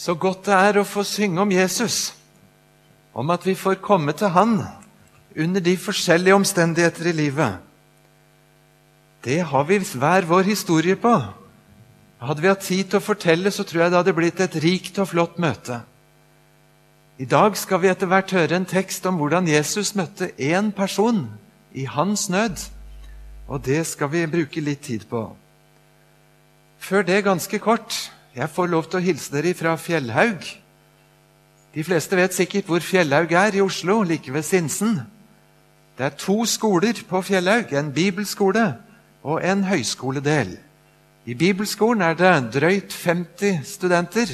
Så godt det er å få synge om Jesus, om at vi får komme til Han under de forskjellige omstendigheter i livet. Det har vi hver vår historie på. Hadde vi hatt tid til å fortelle, så tror jeg det hadde blitt et rikt og flott møte. I dag skal vi etter hvert høre en tekst om hvordan Jesus møtte én person i hans nød. Og det skal vi bruke litt tid på. Før det ganske kort jeg får lov til å hilse dere fra Fjellhaug. De fleste vet sikkert hvor Fjellhaug er i Oslo, like ved Sinsen. Det er to skoler på Fjellhaug, en bibelskole og en høyskoledel. I bibelskolen er det drøyt 50 studenter.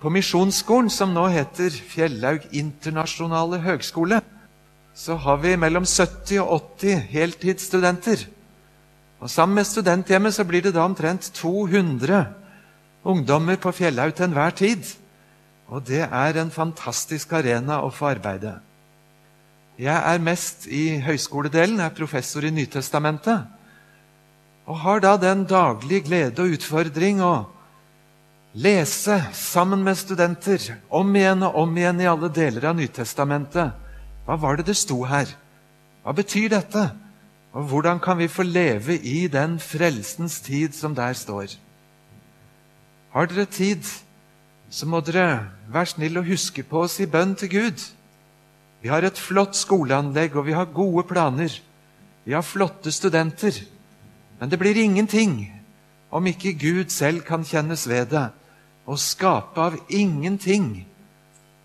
På Misjonsskolen, som nå heter Fjellhaug internasjonale høgskole, så har vi mellom 70 og 80 heltidsstudenter. Og Sammen med studenthjemmet så blir det da omtrent 200 ungdommer på Fjellhaug til enhver tid. Og det er en fantastisk arena å få arbeide. Jeg er mest i høyskoledelen, er professor i Nytestamentet. Og har da den daglige glede og utfordring å lese sammen med studenter om igjen og om igjen i alle deler av Nytestamentet. Hva var det det sto her? Hva betyr dette? Og hvordan kan vi få leve i den frelsens tid som der står? Har dere tid, så må dere være snill og huske på oss i bønn til Gud. Vi har et flott skoleanlegg, og vi har gode planer. Vi har flotte studenter. Men det blir ingenting om ikke Gud selv kan kjennes ved det og skape av ingenting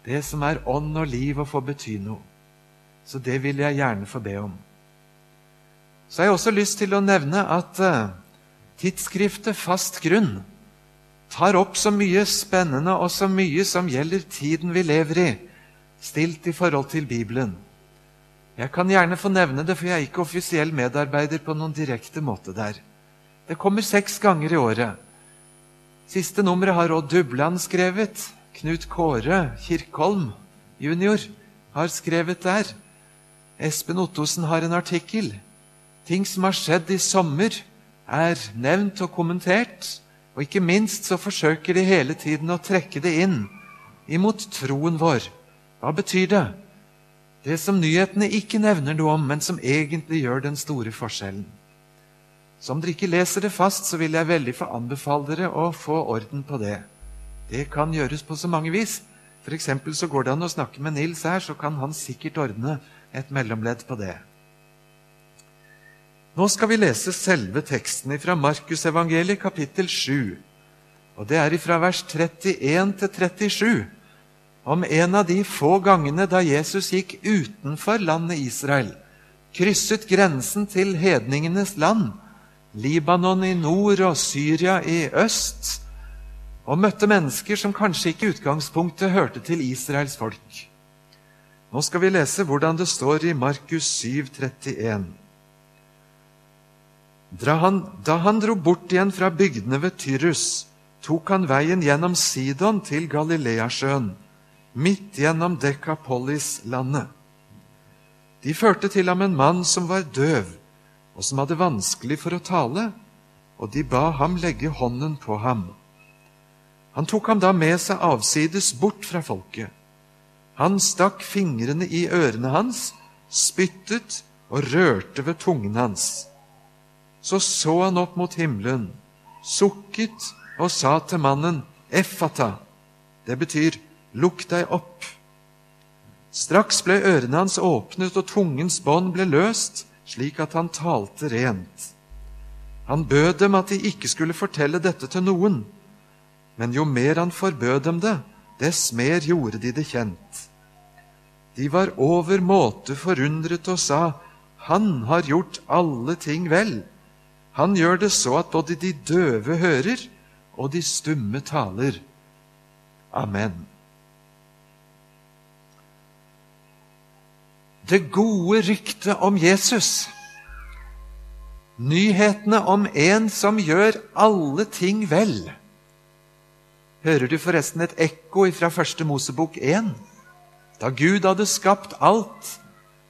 det som er ånd og liv og får bety noe. Så det vil jeg gjerne få be om. Så har jeg også lyst til å nevne at uh, tidsskriftet Fast grunn tar opp så mye spennende og så mye som gjelder tiden vi lever i, stilt i forhold til Bibelen. Jeg kan gjerne få nevne det, for jeg er ikke offisiell medarbeider på noen direkte måte der. Det kommer seks ganger i året. Siste nummeret har Odd Dubland skrevet. Knut Kåre Kirkholm jr. har skrevet der. Espen Ottosen har en artikkel. Ting som har skjedd i sommer, er nevnt og kommentert. Og ikke minst så forsøker de hele tiden å trekke det inn imot troen vår. Hva betyr det? Det som nyhetene ikke nevner noe om, men som egentlig gjør den store forskjellen. Så om dere ikke leser det fast, så vil jeg veldig få anbefale dere å få orden på det. Det kan gjøres på så mange vis. F.eks. så går det an å snakke med Nils her, så kan han sikkert ordne et mellomledd på det. Nå skal vi lese selve teksten fra Markusevangeliet kapittel 7. Og det er fra vers 31 til 37 om en av de få gangene da Jesus gikk utenfor landet Israel, krysset grensen til hedningenes land, Libanon i nord og Syria i øst, og møtte mennesker som kanskje ikke i utgangspunktet hørte til Israels folk. Nå skal vi lese hvordan det står i Markus 7, 31. Da han, da han dro bort igjen fra bygdene ved Tyrus, tok han veien gjennom Sidon til Galileasjøen midt gjennom Dekapolis-landet. De førte til ham en mann som var døv, og som hadde vanskelig for å tale, og de ba ham legge hånden på ham. Han tok ham da med seg avsides bort fra folket. Han stakk fingrene i ørene hans, spyttet og rørte ved tungen hans. Så så han opp mot himmelen, sukket og sa til mannen, Effata. Det betyr Lukk deg opp. Straks ble ørene hans åpnet, og tungens bånd ble løst, slik at han talte rent. Han bød dem at de ikke skulle fortelle dette til noen, men jo mer han forbød dem det, dess mer gjorde de det kjent. De var over måte forundret og sa, Han har gjort alle ting vel. Han gjør det så at både de døve hører, og de stumme taler. Amen. det gode ryktet om Jesus. Nyhetene om en som gjør alle ting vel. Hører du forresten et ekko fra første Mosebok 1? Da Gud hadde skapt alt,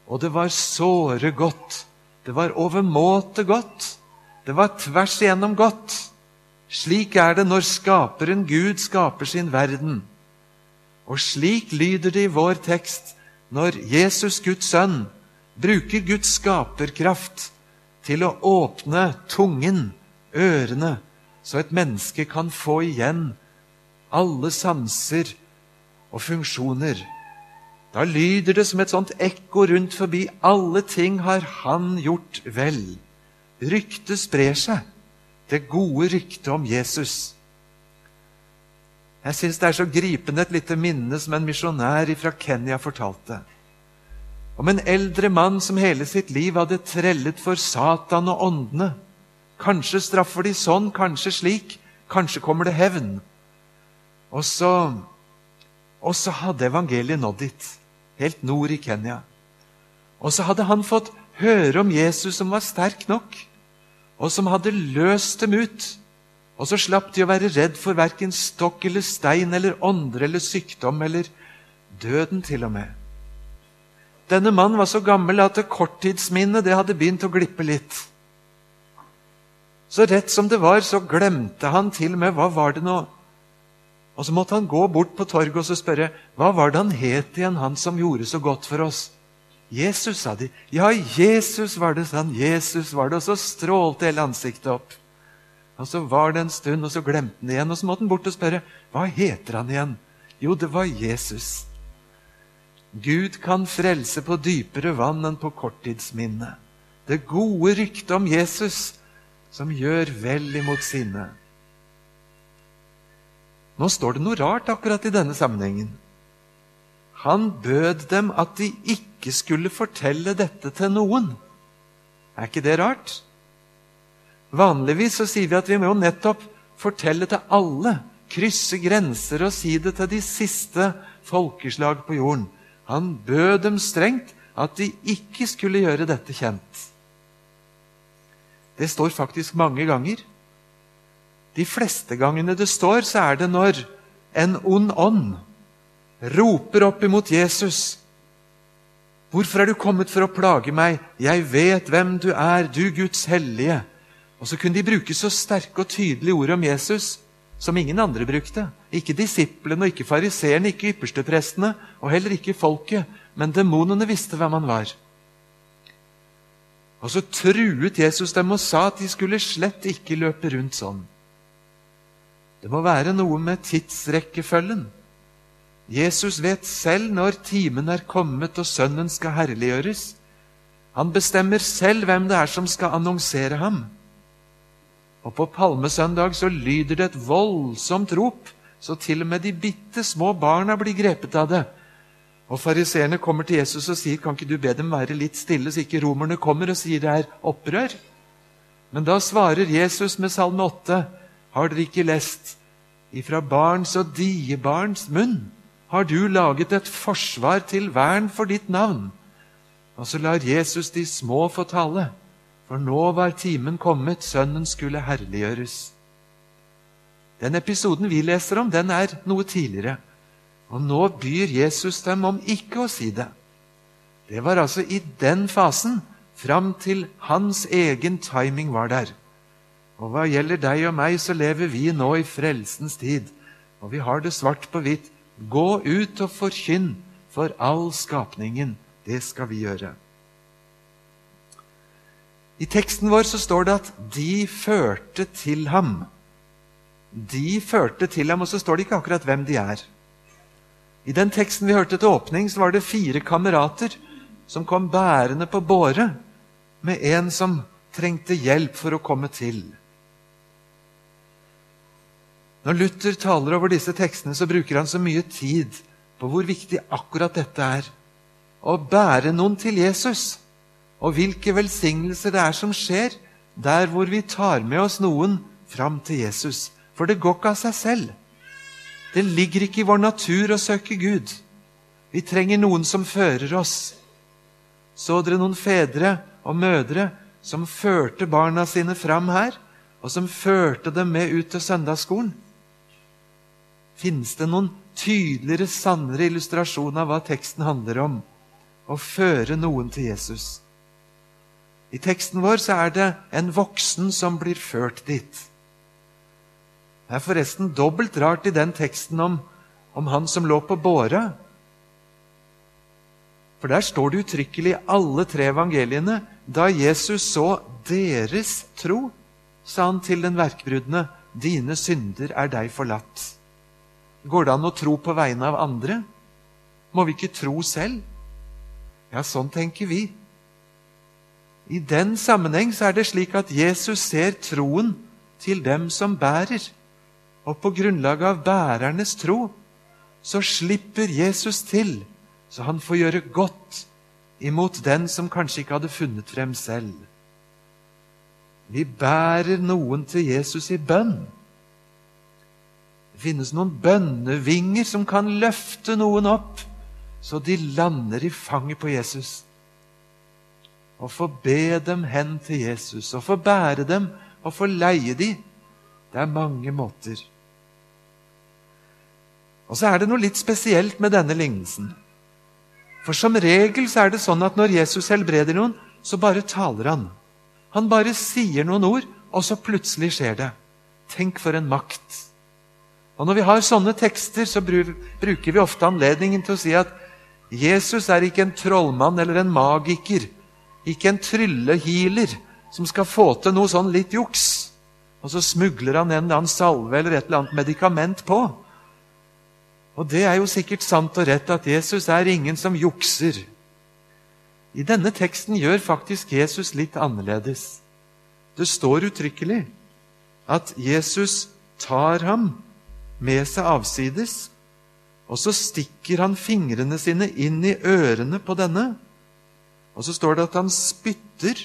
og det var såre godt. Det var overmåte godt. Det var tvers igjennom godt. Slik er det når skaperen Gud skaper sin verden. Og slik lyder det i vår tekst når Jesus, Guds sønn, bruker Guds skaperkraft til å åpne tungen, ørene, så et menneske kan få igjen alle sanser og funksjoner. Da lyder det som et sånt ekko rundt forbi. Alle ting har Han gjort vel. Ryktet sprer seg, det gode ryktet om Jesus. Jeg syns det er så gripende et lite minne som en misjonær fra Kenya fortalte. Om en eldre mann som hele sitt liv hadde trellet for Satan og åndene. Kanskje straffer de sånn, kanskje slik, kanskje kommer det hevn. Og så, og så hadde evangeliet nådd dit, helt nord i Kenya. Og så hadde han fått høre om Jesus som var sterk nok, og som hadde løst dem ut. Og så slapp de å være redd for verken stokk eller stein eller ånder eller sykdom eller døden til og med. Denne mannen var så gammel at det korttidsminnet det hadde begynt å glippe litt. Så rett som det var, så glemte han til og med hva var det nå Og så måtte han gå bort på torget og så spørre hva var det han het igjen, han som gjorde så godt for oss. Jesus, sa de. Ja, Jesus var det, sa han. Jesus var det. Og så strålte hele ansiktet opp. Og Så var det en stund, og så glemte han det igjen. Og så måtte han bort og spørre hva heter han igjen. Jo, det var Jesus. Gud kan frelse på dypere vann enn på korttidsminne. Det gode ryktet om Jesus som gjør vel imot sinne. Nå står det noe rart akkurat i denne sammenhengen. Han bød dem at de ikke skulle fortelle dette til noen. Er ikke det rart? Vanligvis så sier vi at vi må nettopp fortelle til alle, krysse grenser og si det til de siste folkeslag på jorden. Han bød dem strengt at de ikke skulle gjøre dette kjent. Det står faktisk mange ganger. De fleste gangene det står, så er det når en ond ånd roper opp imot Jesus. Hvorfor er du kommet for å plage meg? Jeg vet hvem du er, du Guds hellige. Og så kunne de bruke så sterke og tydelige ord om Jesus som ingen andre brukte. Ikke disiplene ikke fariseerne, ikke yppersteprestene og heller ikke folket. Men demonene visste hvem han var. Og så truet Jesus dem og sa at de skulle slett ikke løpe rundt sånn. Det må være noe med tidsrekkefølgen. Jesus vet selv når timen er kommet og Sønnen skal herliggjøres. Han bestemmer selv hvem det er som skal annonsere ham. Og på palmesøndag så lyder det et voldsomt rop, så til og med de bitte små barna blir grepet av det. Og Fariseerne kommer til Jesus og sier, 'Kan ikke du be dem være litt stille, så ikke romerne kommer og sier det er opprør?' Men da svarer Jesus med Salme 8, 'Har dere ikke lest?' Ifra barns og diebarns munn har du laget et forsvar til vern for ditt navn. Og så lar Jesus de små få tale, for nå var timen kommet, Sønnen skulle herliggjøres. Den episoden vi leser om, den er noe tidligere. Og nå byr Jesus dem om ikke å si det. Det var altså i den fasen, fram til hans egen timing var der. Og hva gjelder deg og meg, så lever vi nå i frelsens tid. Og vi har det svart på hvitt. Gå ut og forkynn for all skapningen. Det skal vi gjøre. I teksten vår så står det at 'de førte til ham'. De førte til ham, og så står det ikke akkurat hvem de er. I den teksten vi hørte til åpning, så var det fire kamerater som kom bærende på båre med en som trengte hjelp for å komme til. Når Luther taler over disse tekstene, så bruker han så mye tid på hvor viktig akkurat dette er. Å bære noen til Jesus. Og hvilke velsignelser det er som skjer der hvor vi tar med oss noen fram til Jesus. For det går ikke av seg selv. Det ligger ikke i vår natur å søke Gud. Vi trenger noen som fører oss. Så dere noen fedre og mødre som førte barna sine fram her, og som førte dem med ut til søndagsskolen? Finnes det noen tydeligere, sannere illustrasjon av hva teksten handler om? Å føre noen til Jesus. I teksten vår så er det en voksen som blir ført dit. Det er forresten dobbelt rart i den teksten om, om han som lå på båra. For der står det uttrykkelig i alle tre evangeliene da Jesus så deres tro, sa han til den verkbrudne, dine synder er deg forlatt. Går det an å tro på vegne av andre? Må vi ikke tro selv? Ja, sånn tenker vi. I den sammenheng så er det slik at Jesus ser troen til dem som bærer. Og på grunnlag av bærernes tro så slipper Jesus til, så han får gjøre godt imot den som kanskje ikke hadde funnet frem selv. Vi bærer noen til Jesus i bønn. Det finnes noen bønnevinger som kan løfte noen opp, så de lander i fanget på Jesus. Og få be dem hen til Jesus, og få bære dem og få leie dem. Det er mange måter. Og så er det noe litt spesielt med denne lignelsen. For som regel så er det sånn at når Jesus helbreder noen, så bare taler han. Han bare sier noen ord, og så plutselig skjer det. Tenk for en makt! Og Når vi har sånne tekster, så bruker vi ofte anledningen til å si at Jesus er ikke en trollmann eller en magiker, ikke en tryllehealer som skal få til noe sånn litt juks. Og så smugler han en eller annen salve eller et eller annet medikament på. Og det er jo sikkert sant og rett at Jesus er ingen som jukser. I denne teksten gjør faktisk Jesus litt annerledes. Det står uttrykkelig at Jesus tar ham med seg avsides, og så stikker han fingrene sine inn i ørene på denne. Og så står det at han spytter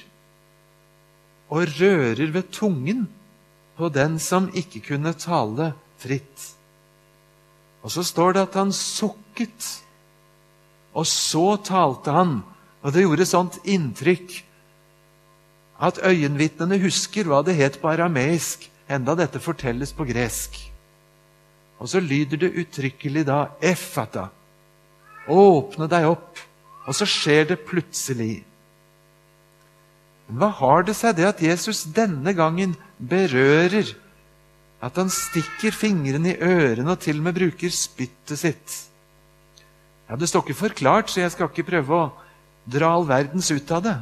og rører ved tungen på den som ikke kunne tale fritt. Og så står det at han sukket, og så talte han. Og det gjorde sånt inntrykk at øyenvitnene husker hva det het på arameisk, enda dette fortelles på gresk. Og så lyder det uttrykkelig da 'effata'. Åpne deg opp. Og så skjer det plutselig. Men hva har det seg det at Jesus denne gangen berører? At han stikker fingrene i ørene og til og med bruker spyttet sitt? Ja, Det står ikke forklart, så jeg skal ikke prøve å dra all verdens ut av det.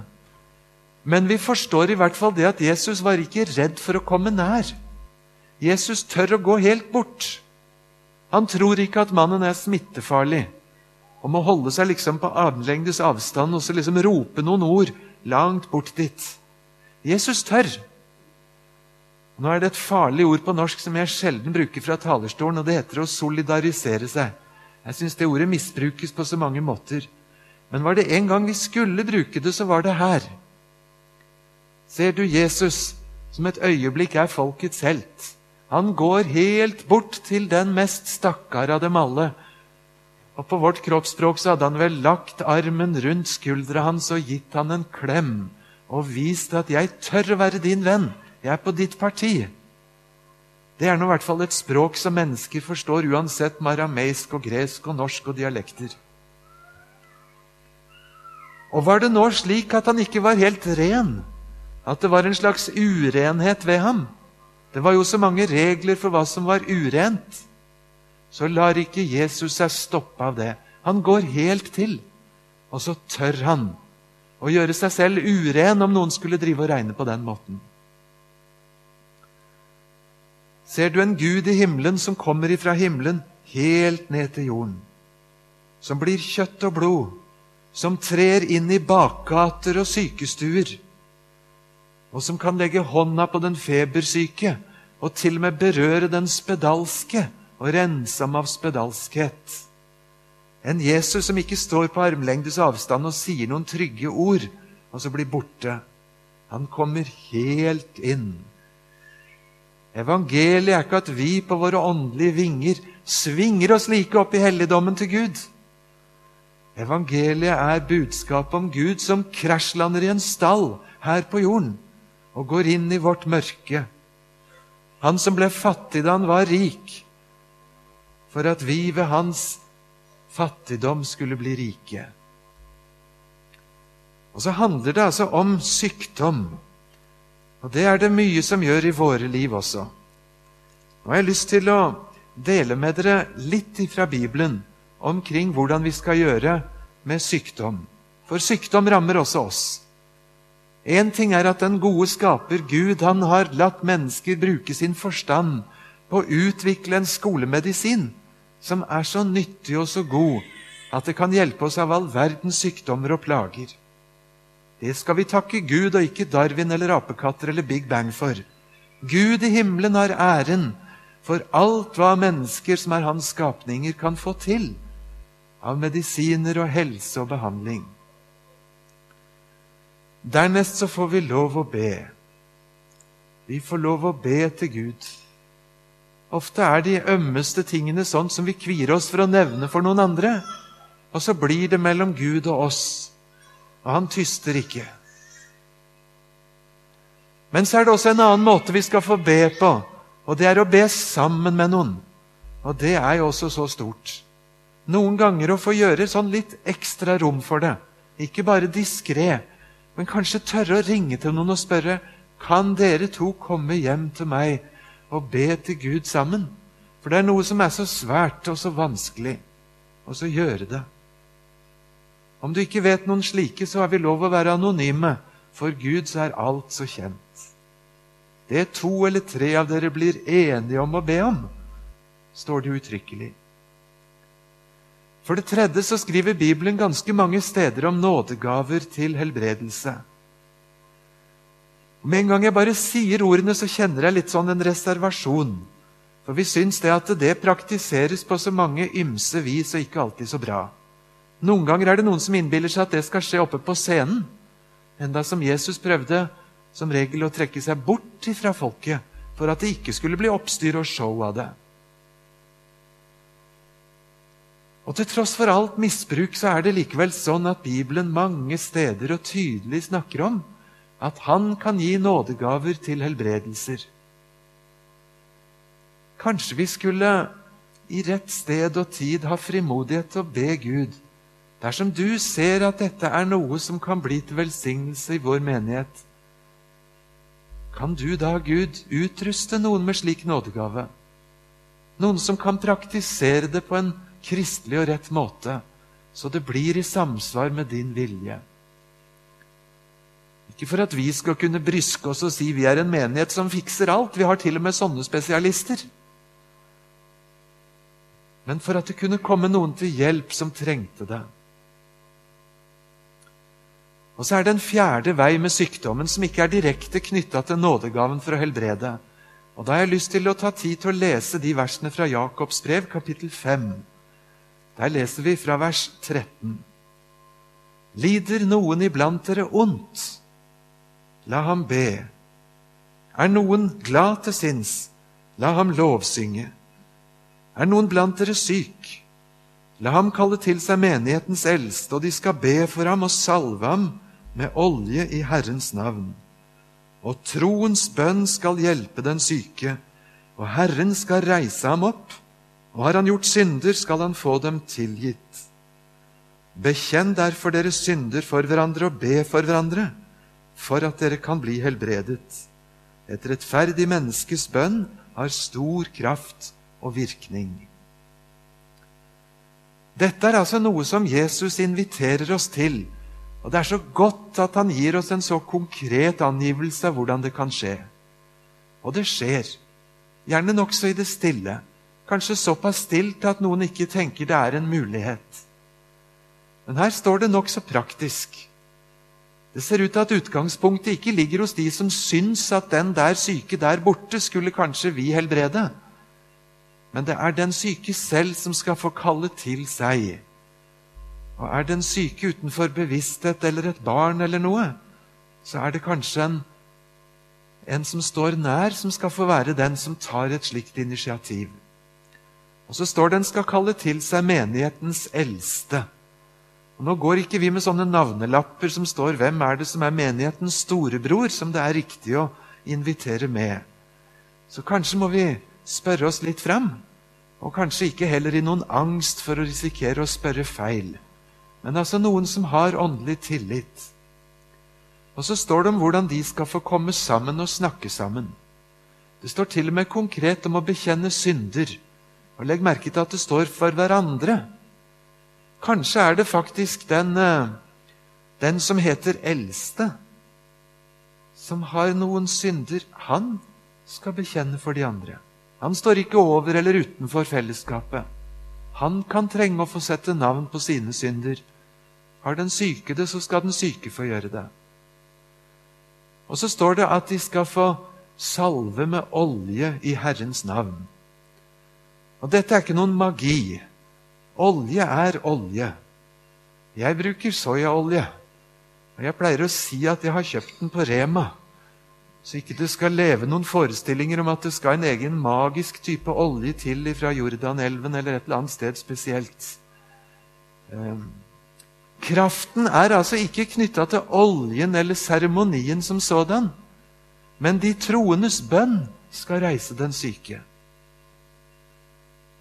Men vi forstår i hvert fall det at Jesus var ikke redd for å komme nær. Jesus tør å gå helt bort. Han tror ikke at mannen er smittefarlig og må holde seg liksom på armlengdes avstand og så liksom rope noen ord langt bort dit. Jesus tør. Nå er det et farlig ord på norsk som jeg sjelden bruker fra talerstolen, og det heter å solidarisere seg. Jeg syns det ordet misbrukes på så mange måter. Men var det en gang vi skulle bruke det, så var det her. Ser du Jesus som et øyeblikk er folkets helt? Han går helt bort til den mest stakkar av dem alle. Og på vårt kroppsspråk så hadde han vel lagt armen rundt skuldra hans og gitt han en klem og vist at 'jeg tør å være din venn. Jeg er på ditt parti'. Det er nå i hvert fall et språk som mennesker forstår, uansett marameisk og gresk og norsk og dialekter. Og var det nå slik at han ikke var helt ren? At det var en slags urenhet ved ham? Det var jo så mange regler for hva som var urent. Så lar ikke Jesus seg stoppe av det. Han går helt til. Og så tør han å gjøre seg selv uren om noen skulle drive og regne på den måten. Ser du en Gud i himmelen som kommer ifra himmelen helt ned til jorden? Som blir kjøtt og blod, som trer inn i bakgater og sykestuer og som kan legge hånda på den febersyke og til og med berøre den spedalske og rense ham av spedalskhet. En Jesus som ikke står på armlengdes avstand og sier noen trygge ord, og så blir borte. Han kommer helt inn. Evangeliet er ikke at vi på våre åndelige vinger svinger oss like opp i helligdommen til Gud. Evangeliet er budskapet om Gud som krasjlander i en stall her på jorden og går inn i vårt mørke. Han som ble fattig da han var rik, for at vi ved hans fattigdom skulle bli rike. Og så handler det altså om sykdom. Og det er det mye som gjør i våre liv også. Nå har jeg lyst til å dele med dere litt fra Bibelen omkring hvordan vi skal gjøre med sykdom. For sykdom rammer også oss. Én ting er at den gode skaper Gud han har latt mennesker bruke sin forstand på å utvikle en skolemedisin som er så nyttig og så god at det kan hjelpe oss av all verdens sykdommer og plager. Det skal vi takke Gud og ikke Darwin eller apekatter eller Big Bang for. Gud i himmelen har æren for alt hva mennesker som er hans skapninger, kan få til av medisiner og helse og behandling. Dernest så får vi lov å be. Vi får lov å be til Gud. Ofte er de ømmeste tingene sånn som vi kvier oss for å nevne for noen andre. Og så blir det mellom Gud og oss, og han tyster ikke. Men så er det også en annen måte vi skal få be på, og det er å be sammen med noen. Og det er jo også så stort. Noen ganger å få gjøre sånn litt ekstra rom for det. Ikke bare diskré, men kanskje tørre å ringe til noen og spørre kan dere to komme hjem til meg og be til Gud sammen. For det er noe som er så svært og så vanskelig, og så gjøre det. Om du ikke vet noen slike, så har vi lov å være anonyme. For Gud så er alt så kjent. Det to eller tre av dere blir enige om å be om, står det uttrykkelig. For det tredje så skriver Bibelen ganske mange steder om nådegaver til helbredelse. Med en gang jeg bare sier ordene, så kjenner jeg litt sånn en reservasjon. For vi syns det at det praktiseres på så mange ymse vis og ikke alltid så bra. Noen ganger er det noen som innbiller seg at det skal skje oppe på scenen. Enda som Jesus prøvde som regel å trekke seg bort fra folket for at det ikke skulle bli oppstyr og show av det. Og Til tross for alt misbruk så er det likevel sånn at Bibelen mange steder og tydelig snakker om at han kan gi nådegaver til helbredelser. Kanskje vi skulle i rett sted og tid ha frimodighet til å be Gud dersom du ser at dette er noe som kan bli til velsignelse i vår menighet. Kan du da, Gud, utruste noen med slik nådegave? Noen som kan praktisere det på en kristelig og rett måte, så det blir i samsvar med din vilje. Ikke for at vi skal kunne bryske oss og si vi er en menighet som fikser alt. Vi har til og med sånne spesialister. Men for at det kunne komme noen til hjelp som trengte det. Og så er det en fjerde vei med sykdommen som ikke er direkte knytta til nådegaven for å helbrede. Og Da har jeg lyst til å ta tid til å lese de versene fra Jakobs brev, kapittel 5. Der leser vi fra vers 13. Lider noen iblant dere ondt? La ham be. Er noen glad til sinns, la ham lovsynge. Er noen blant dere syk, la ham kalle til seg menighetens eldste, og de skal be for ham og salve ham med olje i Herrens navn. Og troens bønn skal hjelpe den syke, og Herren skal reise ham opp, og har han gjort synder, skal han få dem tilgitt. Bekjenn derfor deres synder for hverandre og be for hverandre for at dere kan bli helbredet. Et rettferdig menneskes bønn har stor kraft og virkning. Dette er altså noe som Jesus inviterer oss til. Og Det er så godt at han gir oss en så konkret angivelse av hvordan det kan skje. Og det skjer. Gjerne nokså i det stille. Kanskje såpass stilt at noen ikke tenker det er en mulighet. Men her står det nokså praktisk. Det ser ut til at utgangspunktet ikke ligger hos de som syns at den der syke der borte skulle kanskje vi helbrede. Men det er den syke selv som skal få kalle til seg. Og er den syke utenfor bevissthet eller et barn eller noe, så er det kanskje en, en som står nær, som skal få være den som tar et slikt initiativ. Og så står det en skal kalle til seg menighetens eldste. Og Nå går ikke vi med sånne navnelapper som står 'Hvem er det som er menighetens storebror?' som det er riktig å invitere med. Så kanskje må vi spørre oss litt fram. Og kanskje ikke heller i noen angst for å risikere å spørre feil. Men altså noen som har åndelig tillit. Og så står det om hvordan de skal få komme sammen og snakke sammen. Det står til og med konkret om å bekjenne synder. Og Legg merke til at det står 'for hverandre'. Kanskje er det faktisk den, eh, den som heter eldste, som har noen synder. Han skal bekjenne for de andre. Han står ikke over eller utenfor fellesskapet. Han kan trenge å få sette navn på sine synder. Har den syke det, så skal den syke få gjøre det. Og så står det at de skal få salve med olje i Herrens navn. Og dette er ikke noen magi. Olje er olje. Jeg bruker soyaolje. Og jeg pleier å si at jeg har kjøpt den på Rema. Så ikke det skal leve noen forestillinger om at det skal en egen magisk type olje til fra Jordanelven eller et eller annet sted spesielt. Um, kraften er altså ikke knytta til oljen eller seremonien som sådan. Men de troendes bønn skal reise den syke.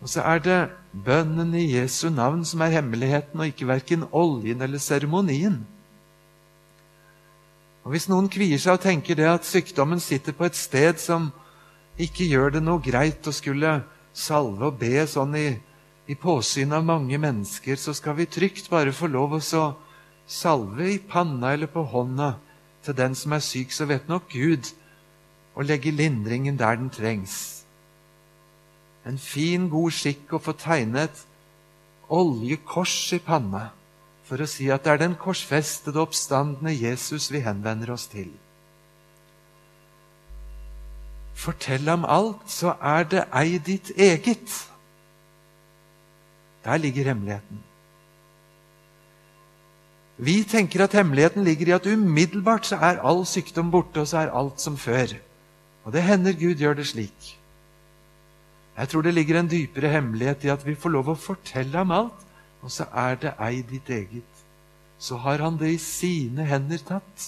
Og så er det bønnen i Jesu navn som er hemmeligheten, og ikke verken oljen eller seremonien. Og Hvis noen kvier seg og tenker det at sykdommen sitter på et sted som ikke gjør det noe greit å skulle salve og be sånn i, i påsyn av mange mennesker, så skal vi trygt bare få lov å salve i panna eller på hånda til den som er syk, så vet nok Gud å legge lindringen der den trengs. En fin, god skikk å få tegnet oljekors i panna for å si at det er den korsfestede, oppstandende Jesus vi henvender oss til. Fortell ham alt, så er det ei ditt eget. Der ligger hemmeligheten. Vi tenker at hemmeligheten ligger i at umiddelbart så er all sykdom borte, og så er alt som før. Og det hender Gud gjør det slik. Jeg tror det ligger en dypere hemmelighet i at vi får lov å fortelle ham alt, og så er det ei ditt eget. Så har han det i sine hender tatt.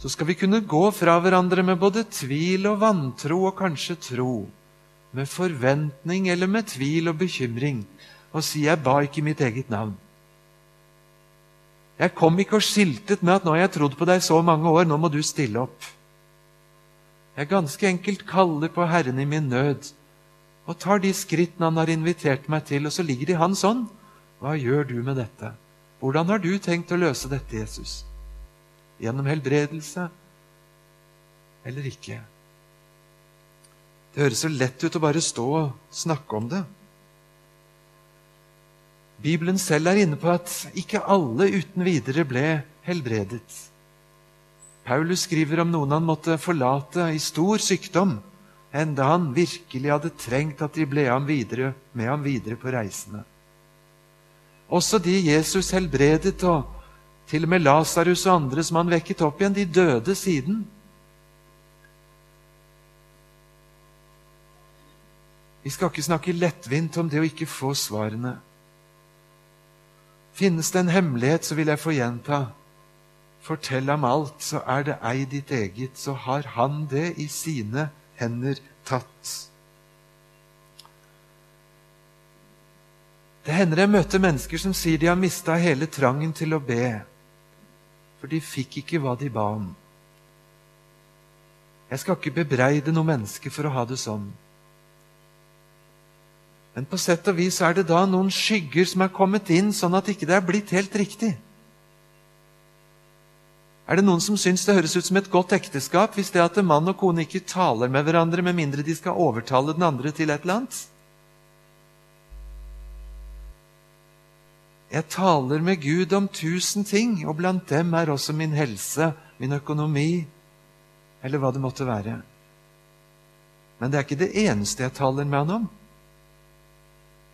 Så skal vi kunne gå fra hverandre med både tvil og vantro og kanskje tro, med forventning eller med tvil og bekymring, og si 'jeg ba ikke mitt eget navn'. Jeg kom ikke og skiltet med at 'nå har jeg trodd på deg så mange år, nå må du stille opp'. Jeg ganske enkelt kaller på Herren i min nød og tar de skrittene Han har invitert meg til, og så ligger det i Hans ånd. Hva gjør du med dette? Hvordan har du tenkt å løse dette, Jesus? Gjennom helbredelse eller ikke? Det høres så lett ut å bare stå og snakke om det. Bibelen selv er inne på at ikke alle uten videre ble helbredet. Paulus skriver om noen han måtte forlate i stor sykdom, enda han virkelig hadde trengt at de ble ham videre, med ham videre på reisene. Også de Jesus helbredet, og til og med Lasarus og andre som han vekket opp igjen, de døde siden. Vi skal ikke snakke lettvint om det å ikke få svarene. Finnes det en hemmelighet, så vil jeg få gjenta Fortell ham alt, så er det ei ditt eget, så har han det i sine hender tatt. Det hender jeg møter mennesker som sier de har mista hele trangen til å be, for de fikk ikke hva de ba om. Jeg skal ikke bebreide noe menneske for å ha det sånn. Men på sett og vis er det da noen skygger som er kommet inn, sånn at ikke det er blitt helt riktig. Er det noen som syns det høres ut som et godt ekteskap hvis det at mann og kone ikke taler med hverandre med mindre de skal overtale den andre til et eller annet? Jeg taler med Gud om tusen ting, og blant dem er også min helse, min økonomi, eller hva det måtte være. Men det er ikke det eneste jeg taler med han om.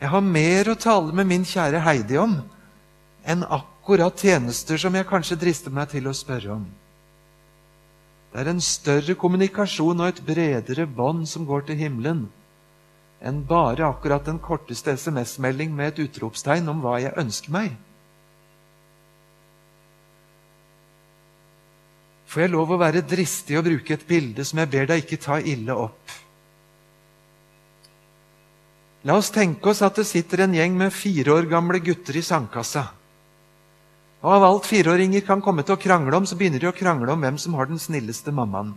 Jeg har mer å tale med min kjære Heidi om enn akkurat akkurat tjenester som jeg kanskje drister meg til å spørre om. Det er en større kommunikasjon og et bredere bånd som går til himmelen, enn bare akkurat den korteste SMS-melding med et utropstegn om hva jeg ønsker meg. Får jeg lov å være dristig og bruke et bilde som jeg ber deg ikke ta ille opp? La oss tenke oss at det sitter en gjeng med fire år gamle gutter i sandkassa. Og av alt fireåringer kan komme til å krangle om, så begynner de å krangle om hvem som har den snilleste mammaen.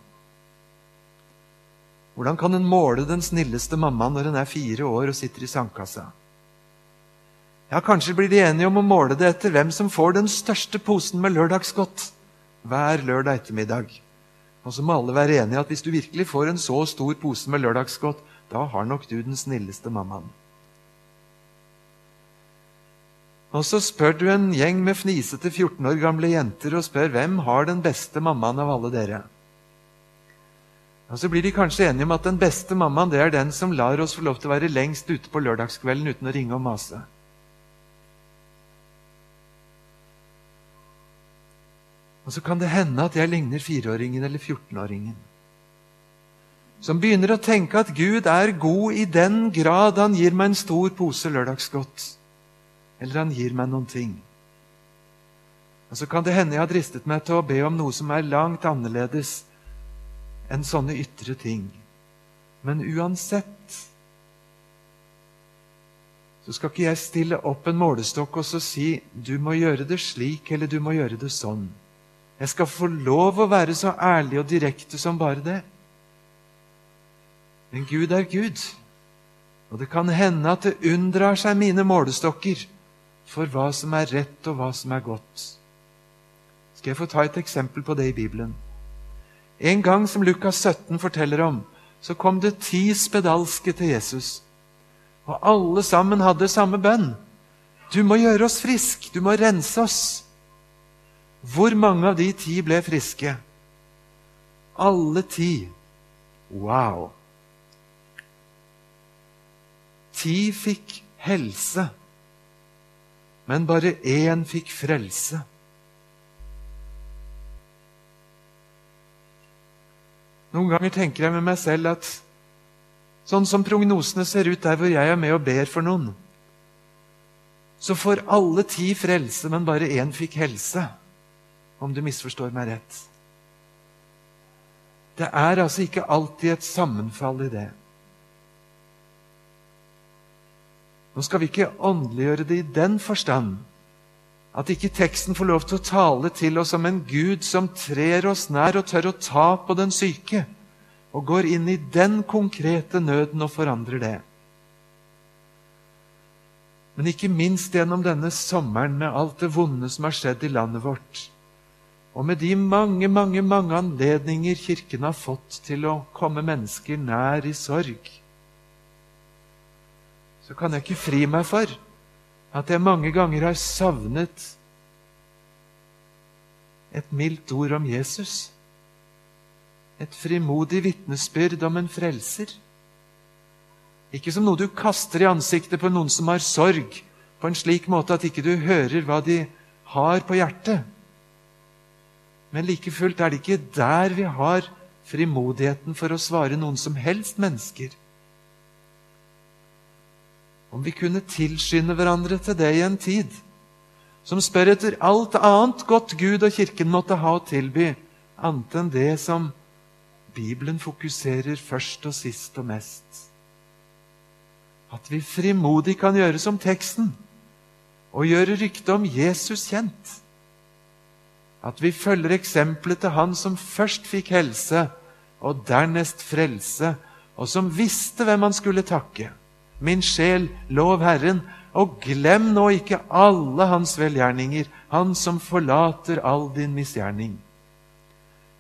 Hvordan kan en måle den snilleste mammaen når en er fire år og sitter i sandkassa? Ja, Kanskje blir de enige om å måle det etter hvem som får den største posen med lørdagsgodt hver lørdag ettermiddag. Og så må alle være enige at hvis du virkelig får en så stor pose med lørdagsgodt, da har nok du den snilleste mammaen. Og så spør du en gjeng med fnisete 14 år gamle jenter og spør hvem har den beste mammaen av alle dere. Og Så blir de kanskje enige om at den beste mammaen det er den som lar oss få lov til å være lengst ute på lørdagskvelden uten å ringe og mase. Og så kan det hende at jeg ligner fireåringen eller 14-åringen. Som begynner å tenke at Gud er god i den grad han gir meg en stor pose lørdagsgodt. Eller han gir meg noen ting. Og Så kan det hende jeg har dristet meg til å be om noe som er langt annerledes enn sånne ytre ting. Men uansett så skal ikke jeg stille opp en målestokk og så si du må gjøre det slik eller du må gjøre det sånn. Jeg skal få lov å være så ærlig og direkte som bare det. Men Gud er Gud, og det kan hende at det unndrar seg mine målestokker for hva som er rett, og hva som er godt. Skal jeg få ta et eksempel på det i Bibelen? En gang som Lukas 17 forteller om, så kom det ti spedalske til Jesus. Og alle sammen hadde samme bønn. Du må gjøre oss frisk, du må rense oss. Hvor mange av de ti ble friske? Alle ti. Wow! Ti fikk helse, men bare én fikk frelse. Noen ganger tenker jeg med meg selv at sånn som prognosene ser ut der hvor jeg er med og ber for noen, så får alle ti frelse, men bare én fikk helse om du misforstår meg rett. Det er altså ikke alltid et sammenfall i det. Nå skal vi ikke åndeliggjøre det i den forstand at ikke teksten får lov til å tale til oss om en Gud som trer oss nær og tør å ta på den syke, og går inn i den konkrete nøden og forandrer det. Men ikke minst gjennom denne sommeren med alt det vonde som har skjedd i landet vårt, og med de mange, mange, mange anledninger Kirken har fått til å komme mennesker nær i sorg, så kan jeg ikke fri meg for at jeg mange ganger har savnet et mildt ord om Jesus. Et frimodig vitnesbyrd om en frelser. Ikke som noe du kaster i ansiktet på noen som har sorg, på en slik måte at ikke du hører hva de har på hjertet. Men like fullt er det ikke der vi har frimodigheten for å svare noen som helst mennesker. Om vi kunne tilskynde hverandre til det i en tid som spør etter alt annet godt Gud og Kirken måtte ha å tilby, annet enn det som Bibelen fokuserer først og sist og mest. At vi frimodig kan gjøre som teksten og gjøre ryktet om Jesus kjent. At vi følger eksempelet til han som først fikk helse, og dernest frelse, og som visste hvem han skulle takke. Min sjel, lov Herren, og glem nå ikke alle hans velgjerninger, han som forlater all din misgjerning.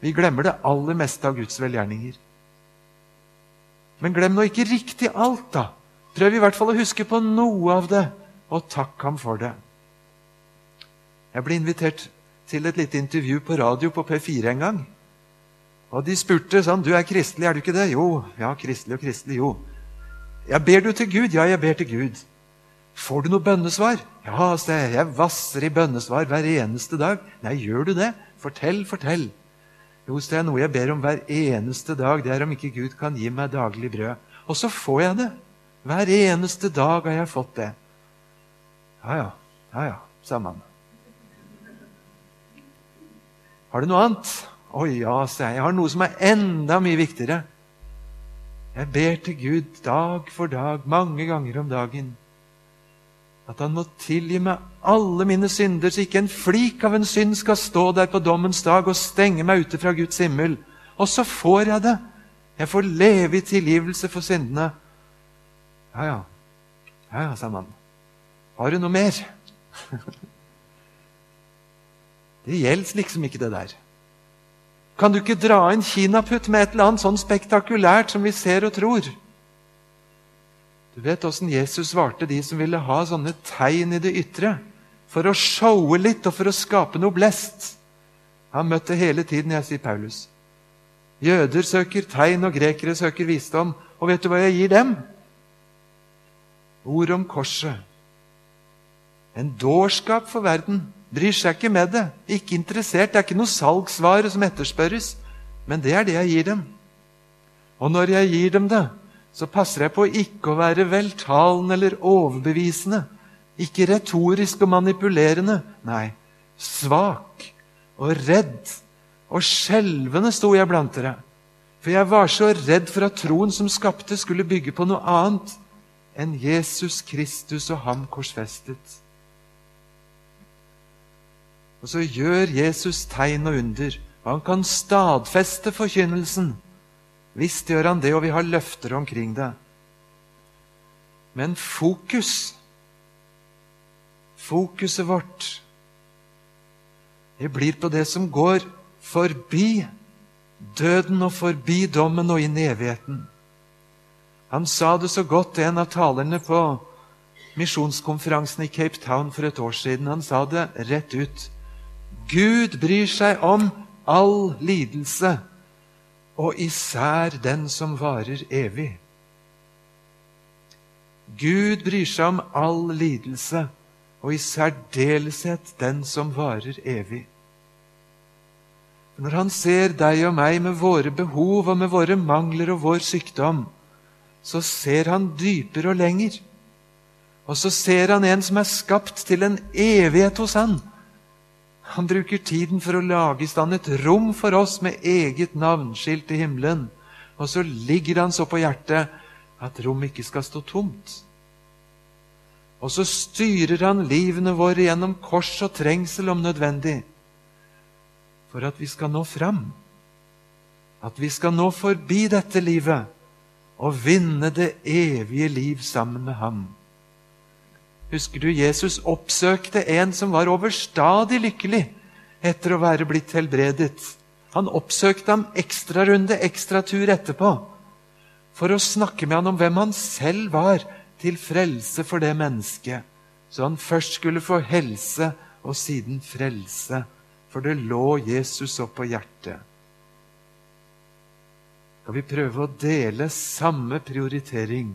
Vi glemmer det aller meste av Guds velgjerninger. Men glem nå ikke riktig alt, da. Prøv i hvert fall å huske på noe av det, og takk ham for det. Jeg ble invitert til et lite intervju på radio på P4 en gang. Og de spurte sånn 'Du er kristelig, er du ikke det?' 'Jo.' 'Ja, kristelig og kristelig, jo.' 'Ja, Ber du til Gud?' 'Ja, jeg ber til Gud.' 'Får du noe bønnesvar?' 'Ja, jeg. Jeg vasser i bønnesvar hver eneste dag.' 'Nei, gjør du det? Fortell, fortell.' 'Jo, det jeg, noe jeg ber om hver eneste dag, det er om ikke Gud kan gi meg daglig brød.' Og så får jeg det. Hver eneste dag har jeg fått det. Ja, ja. Ja, ja, sa man. Har du noe annet? Å ja, sa jeg. Jeg har noe som er enda mye viktigere. Jeg ber til Gud dag for dag, mange ganger om dagen, at Han må tilgi meg alle mine synder, så ikke en flik av en synd skal stå der på dommens dag og stenge meg ute fra Guds himmel. Og så får jeg det Jeg får leve i tilgivelse for syndene. Ja, ja. Ja, ja, sa mannen. Har du noe mer? det gjelder liksom ikke, det der. Kan du ikke dra inn kinaputt med et eller annet sånn spektakulært som vi ser og tror? Du vet åssen Jesus svarte de som ville ha sånne tegn i det ytre, for å showe litt og for å skape noe blest. Han møtte hele tiden, jeg sier Paulus. Jøder søker tegn, og grekere søker visdom. Og vet du hva jeg gir dem? Ord om korset. En dårskap for verden. Bryr seg ikke med det. Ikke interessert. Det er ikke noe salgsvare som etterspørres. Men det er det jeg gir dem. Og når jeg gir dem det, så passer jeg på ikke å være veltalende eller overbevisende. Ikke retorisk og manipulerende. Nei, svak og redd og skjelvende sto jeg blant dere. For jeg var så redd for at troen som skapte, skulle bygge på noe annet enn Jesus Kristus og ham korsfestet. Og så gjør Jesus tegn og under, han kan stadfeste forkynnelsen. Visst gjør han det, og vi har løfter omkring det. Men fokus, fokuset vårt, det blir på det som går forbi døden og forbi dommen og inn i evigheten. Han sa det så godt, en av talerne på misjonskonferansen i Cape Town for et år siden. Han sa det rett ut. Gud bryr seg om all lidelse, og især den som varer evig. Gud bryr seg om all lidelse, og i særdeleshet den som varer evig. Når han ser deg og meg med våre behov og med våre mangler og vår sykdom, så ser han dypere og lenger. Og så ser han en som er skapt til en evighet hos han, han bruker tiden for å lage i stand et rom for oss med eget navnskilt i himmelen. Og så ligger han så på hjertet at rommet ikke skal stå tomt. Og så styrer han livene våre gjennom kors og trengsel om nødvendig. For at vi skal nå fram. At vi skal nå forbi dette livet og vinne det evige liv sammen med ham. Husker du Jesus oppsøkte en som var overstadig lykkelig etter å være blitt helbredet? Han oppsøkte ham ekstrarunde, ekstratur etterpå, for å snakke med han om hvem han selv var, til frelse for det mennesket. Så han først skulle få helse og siden frelse, for det lå Jesus opp på hjertet. Skal vi prøve å dele samme prioritering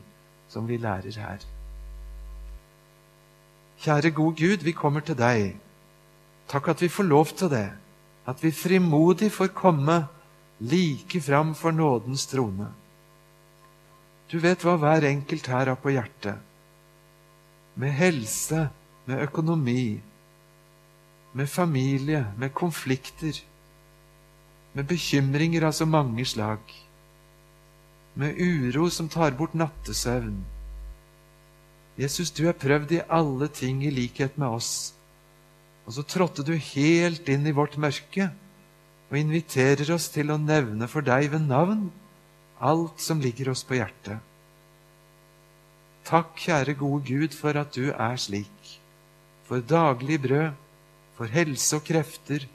som vi lærer her? Kjære gode Gud, vi kommer til deg. Takk at vi får lov til det. At vi frimodig får komme like fram for nådens trone. Du vet hva hver enkelt her har på hjertet. Med helse, med økonomi, med familie, med konflikter, med bekymringer av så mange slag, med uro som tar bort nattesøvn Jesus, du er prøvd i alle ting i likhet med oss. Og så trådte du helt inn i vårt mørke og inviterer oss til å nevne for deg ved navn alt som ligger oss på hjertet. Takk, kjære gode Gud, for at du er slik. For daglig brød, for helse og krefter,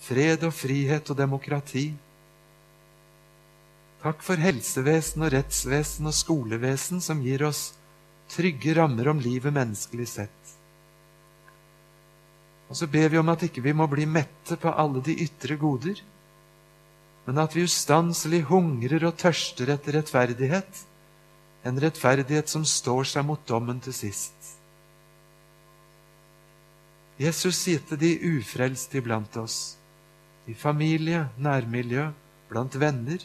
fred og frihet og demokrati. Takk for helsevesen og rettsvesen og skolevesen som gir oss trygge rammer om livet menneskelig sett. Og så ber vi om at ikke vi må bli mette på alle de ytre goder, men at vi ustanselig hungrer og tørster etter rettferdighet, en rettferdighet som står seg mot dommen til sist. Jesus sier til de ufrelste iblant oss, i familie, nærmiljø, blant venner,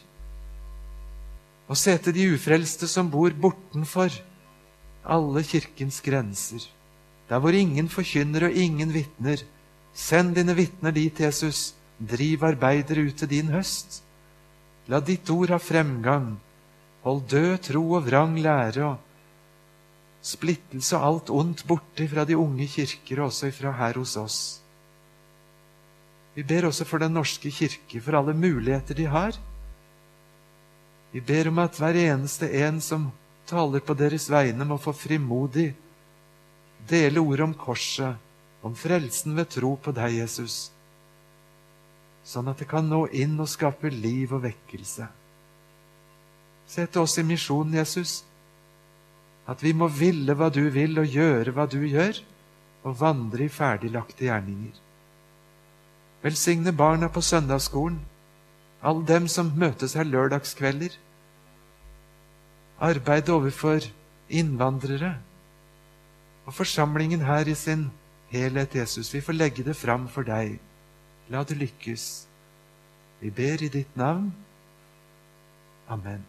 og se til de ufrelste som bor bortenfor, alle kirkens grenser. Der hvor ingen forkynner og ingen vitner. Send dine vitner dit, Jesus. Driv arbeidere ut til din høst. La ditt ord ha fremgang. Hold død tro og vrang lære og splittelse og alt ondt borte fra de unge kirker, og også fra her hos oss. Vi ber også for Den norske kirke, for alle muligheter de har. Vi ber om at hver eneste en som taler på deres vegne, må få frimodig dele ordet om korset, om frelsen ved tro på deg, Jesus, sånn at det kan nå inn og skape liv og vekkelse. Se til oss i misjonen, Jesus, at vi må ville hva du vil, og gjøre hva du gjør, og vandre i ferdiglagte gjerninger. Velsigne barna på søndagsskolen, alle dem som møtes her lørdagskvelder. Arbeid overfor innvandrere og forsamlingen her i sin helhet, Jesus. Vi får legge det fram for deg. La det lykkes. Vi ber i ditt navn. Amen.